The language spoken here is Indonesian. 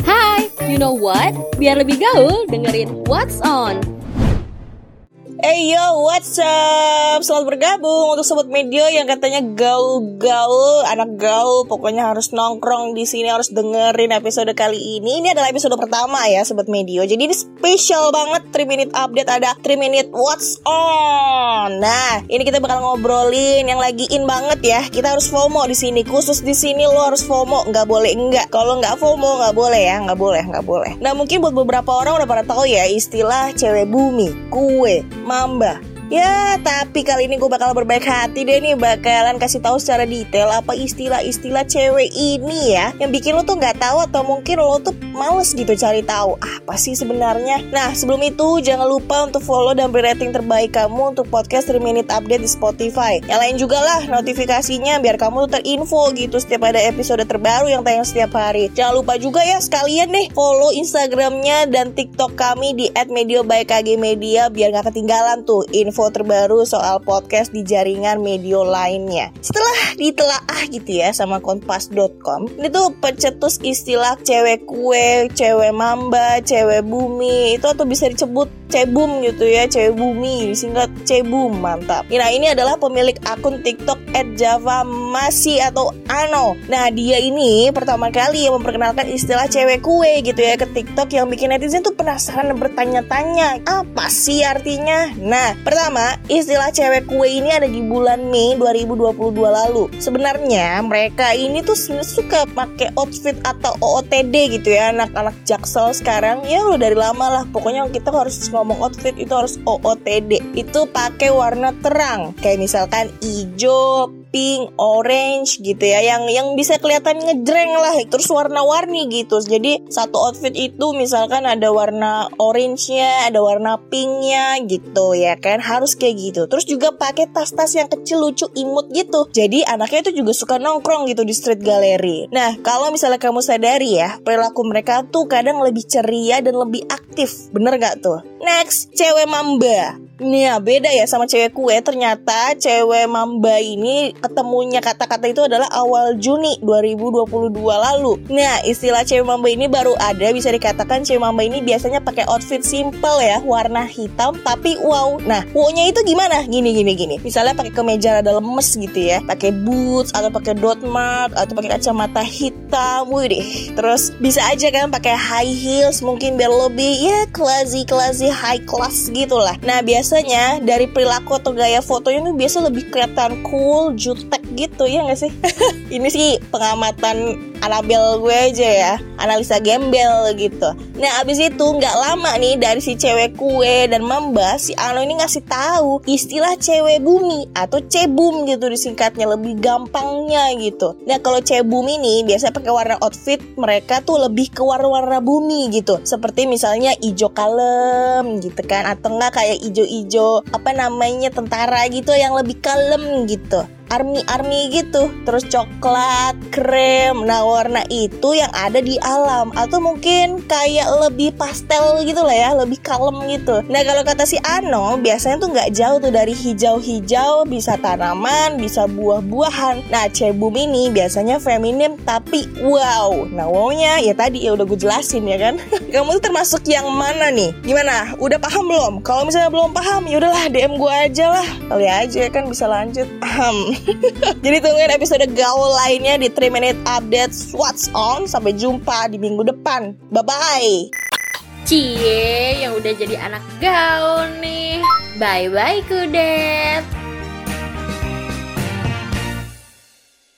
Hai, you know what? Biar lebih gaul, dengerin What's On. Hey yo, what's up? Selamat bergabung untuk sobat media yang katanya gaul-gaul, anak gaul, pokoknya harus nongkrong di sini, harus dengerin episode kali ini. Ini adalah episode pertama ya, sobat media. Jadi ini spesial banget 3 minute update ada 3 minute what's on. Nah, ini kita bakal ngobrolin yang lagi in banget ya. Kita harus FOMO di sini, khusus di sini lo harus FOMO, nggak boleh enggak. Kalau nggak FOMO nggak boleh ya, nggak boleh, nggak boleh. Nah, mungkin buat beberapa orang udah pada tahu ya istilah cewek bumi, kue, mamba. Ya, tapi kali ini gue bakal berbaik hati deh nih bakalan kasih tahu secara detail apa istilah-istilah cewek ini ya yang bikin lo tuh nggak tahu atau mungkin lo tuh males gitu cari tahu apa sih sebenarnya. Nah, sebelum itu jangan lupa untuk follow dan beri rating terbaik kamu untuk podcast 3 Minute Update di Spotify. Yang lain juga lah notifikasinya biar kamu tuh terinfo gitu setiap ada episode terbaru yang tayang setiap hari. Jangan lupa juga ya sekalian deh follow Instagramnya dan TikTok kami di @media biar gak ketinggalan tuh info info terbaru soal podcast di jaringan media lainnya. Setelah ditelaah gitu ya sama kompas.com, ini tuh pencetus istilah cewek kue, cewek mamba, cewek bumi itu atau bisa disebut cebum gitu ya, cewek bumi disingkat cebum, mantap. Nah ini adalah pemilik akun TikTok masih atau Ano. Nah dia ini pertama kali yang memperkenalkan istilah cewek kue gitu ya ke TikTok yang bikin netizen tuh penasaran dan bertanya-tanya apa sih artinya. Nah pertama pertama, istilah cewek kue ini ada di bulan Mei 2022 lalu. Sebenarnya mereka ini tuh suka pakai outfit atau OOTD gitu ya, anak-anak jaksel sekarang. Ya udah dari lama lah, pokoknya kita harus ngomong outfit itu harus OOTD. Itu pakai warna terang, kayak misalkan hijau, pink, orange gitu ya yang yang bisa kelihatan ngejreng lah terus warna-warni gitu. Jadi satu outfit itu misalkan ada warna orange-nya ada warna pink-nya gitu ya kan harus kayak gitu. Terus juga pakai tas-tas yang kecil lucu imut gitu. Jadi anaknya itu juga suka nongkrong gitu di street gallery nah kalau misalnya kamu sadari ya perilaku mereka tuh kadang lebih ceria dan lebih aktif. Bener gak tuh? Next cewek mamba. Nih ya beda ya sama cewek kue. Ternyata cewek mamba ini ketemunya kata-kata itu adalah awal Juni 2022 lalu. Nah istilah cewek mamba ini baru ada Bisa dikatakan cewek mamba ini biasanya pakai outfit simple ya Warna hitam tapi wow. Nah wow-nya itu gimana? Gini gini gini. Misalnya pakai kemeja rada lemes gitu ya Pakai boots atau pakai dot mark Atau pakai kacamata hitam Wih Terus bisa aja kan pakai high heels Mungkin biar lebih ya classy classy high class gitu lah Nah biasa biasanya dari perilaku atau gaya fotonya tuh biasa lebih kelihatan cool, jutek gitu ya gak sih? Ini sih pengamatan Anabel gue aja ya, analisa gembel gitu. Nah abis itu nggak lama nih dari si cewek kue dan mamba si Ano ini ngasih tahu istilah cewek bumi atau cebum gitu disingkatnya lebih gampangnya gitu. Nah kalau cebum ini biasa pakai warna outfit mereka tuh lebih ke warna-warna bumi gitu. Seperti misalnya hijau kalem gitu kan atau enggak kayak hijau-hijau apa namanya tentara gitu yang lebih kalem gitu army-army gitu. Terus coklat krem. Nah warna itu yang ada di alam. Atau mungkin kayak lebih pastel gitu lah ya lebih kalem gitu. Nah kalau kata si Ano biasanya tuh nggak jauh tuh dari hijau-hijau bisa tanaman bisa buah-buahan. Nah cebum ini biasanya feminim tapi wow. Nah wownya ya tadi ya udah gue jelasin ya kan. Kamu tuh termasuk yang mana nih? Gimana? Udah paham belum? Kalau misalnya belum paham ya udahlah DM gue aja lah. Kali aja kan bisa lanjut Jadi tungguin episode gaul lainnya di 3 Minute Update What's On. Sampai jumpa di minggu depan. Bye-bye. Cie, yang udah jadi anak gaul nih. Bye-bye, Kudet.